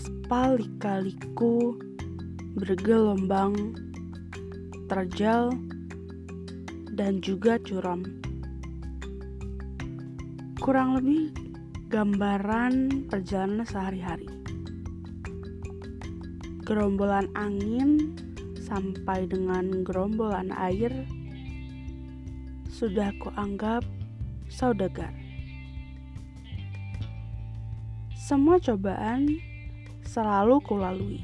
Aspal lika-liku bergelombang, terjal, dan juga curam. Kurang lebih gambaran perjalanan sehari-hari. Gerombolan angin sampai dengan gerombolan air sudah kuanggap saudagar. Semua cobaan selalu kulalui.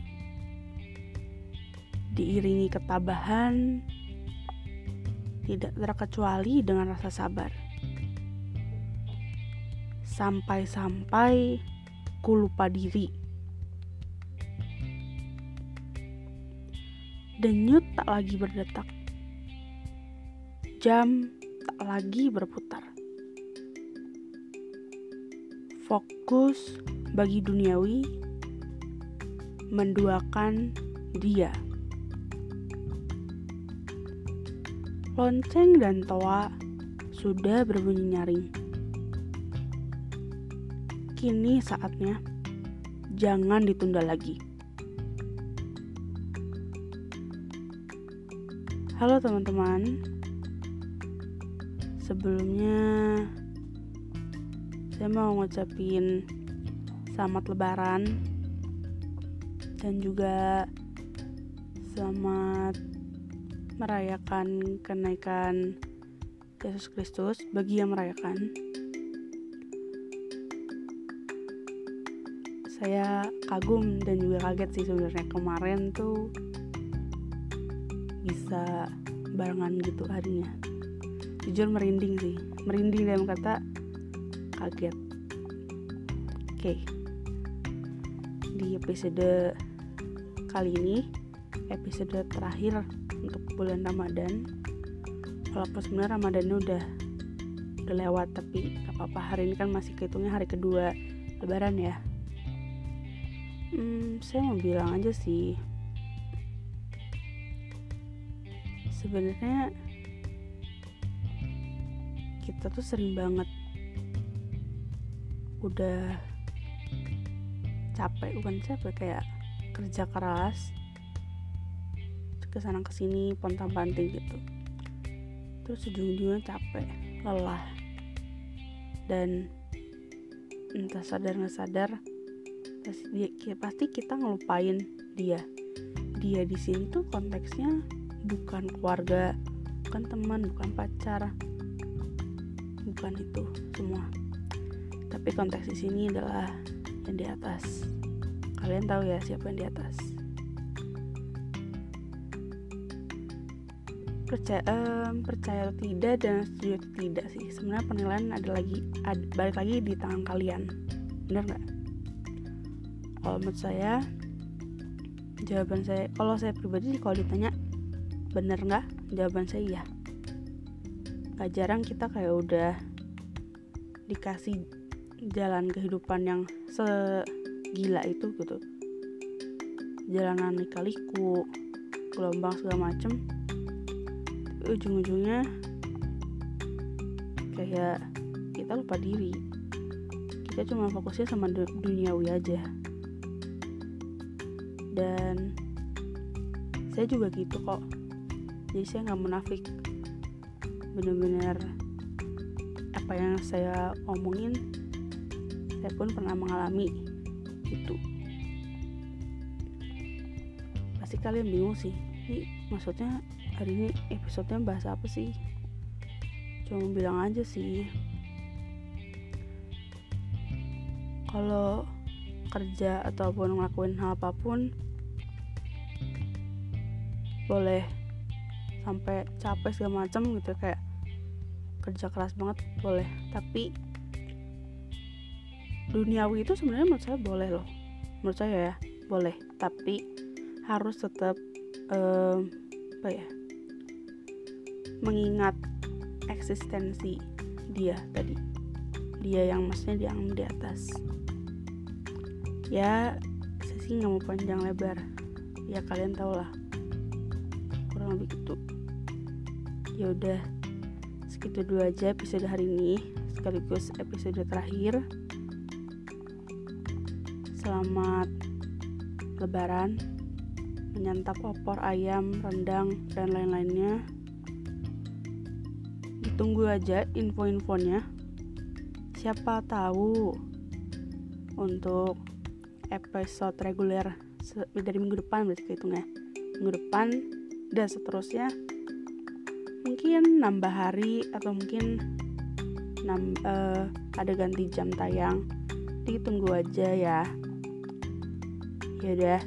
Diiringi ketabahan, tidak terkecuali dengan rasa sabar. Sampai-sampai ku lupa diri. Denyut tak lagi berdetak. Jam tak lagi berputar. Fokus bagi duniawi menduakan dia. Lonceng dan toa sudah berbunyi nyaring. Kini saatnya, jangan ditunda lagi. Halo teman-teman, sebelumnya saya mau ngucapin selamat lebaran dan juga selamat merayakan kenaikan Yesus Kristus bagi yang merayakan. Saya kagum dan juga kaget sih sebenarnya kemarin tuh bisa barengan gitu harinya. Jujur merinding sih, merinding dalam kata kaget. Oke. Okay di episode kali ini episode terakhir untuk bulan Ramadan. Walaupun sebenarnya Ramadannya udah udah lewat tapi gak apa-apa. Hari ini kan masih kehitungnya hari kedua lebaran ya. Hmm, saya mau bilang aja sih sebenarnya kita tuh sering banget udah capek bukan capek kayak kerja keras ke sana ke sini pontang panting gitu. Terus ujung-ujungnya capek lelah. Dan entah sadar nggak sadar pasti, pasti kita ngelupain dia. Dia di sini tuh konteksnya bukan keluarga bukan teman bukan pacar. Bukan itu semua. Tapi konteks di sini adalah yang di atas. Kalian tahu ya siapa yang di atas? Percaya um, percaya atau tidak dan setuju atau tidak sih. Sebenarnya penilaian ada lagi ad, balik lagi di tangan kalian. Benar nggak? Kalau menurut saya jawaban saya kalau saya pribadi kalau ditanya bener nggak? Jawaban saya iya. Gak jarang kita kayak udah dikasih jalan kehidupan yang segila itu gitu. Jalanan lika-liku gelombang segala macem. Ujung-ujungnya kayak kita lupa diri. Kita cuma fokusnya sama duniawi aja. Dan saya juga gitu kok. Jadi saya nggak munafik. Bener-bener apa yang saya omongin saya pun pernah mengalami itu. Pasti kalian bingung sih ini maksudnya hari ini episodenya bahas apa sih? Cuma bilang aja sih. Kalau kerja ataupun ngelakuin hal apa pun boleh sampai capek segala macam gitu kayak kerja keras banget boleh. Tapi duniawi itu sebenarnya menurut saya boleh loh. Menurut saya ya boleh. Tapi harus tetap um, apa ya mengingat eksistensi dia tadi. Dia yang maksudnya yang di atas. Ya saya sih nggak mau panjang lebar. Ya kalian tau lah. Kurang lebih gitu. Ya udah segitu dulu aja episode hari ini. Sekaligus episode terakhir selamat lebaran. Menyantap opor ayam rendang dan lain-lainnya. Ditunggu aja info-infonya. Siapa tahu untuk episode reguler dari minggu depan berarti hitungnya minggu depan dan seterusnya. Mungkin nambah hari atau mungkin nambah, uh, ada ganti jam tayang. Jadi tunggu aja ya ya udah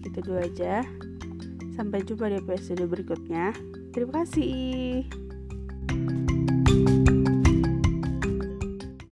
segitu dulu aja. Sampai jumpa di episode berikutnya. Terima kasih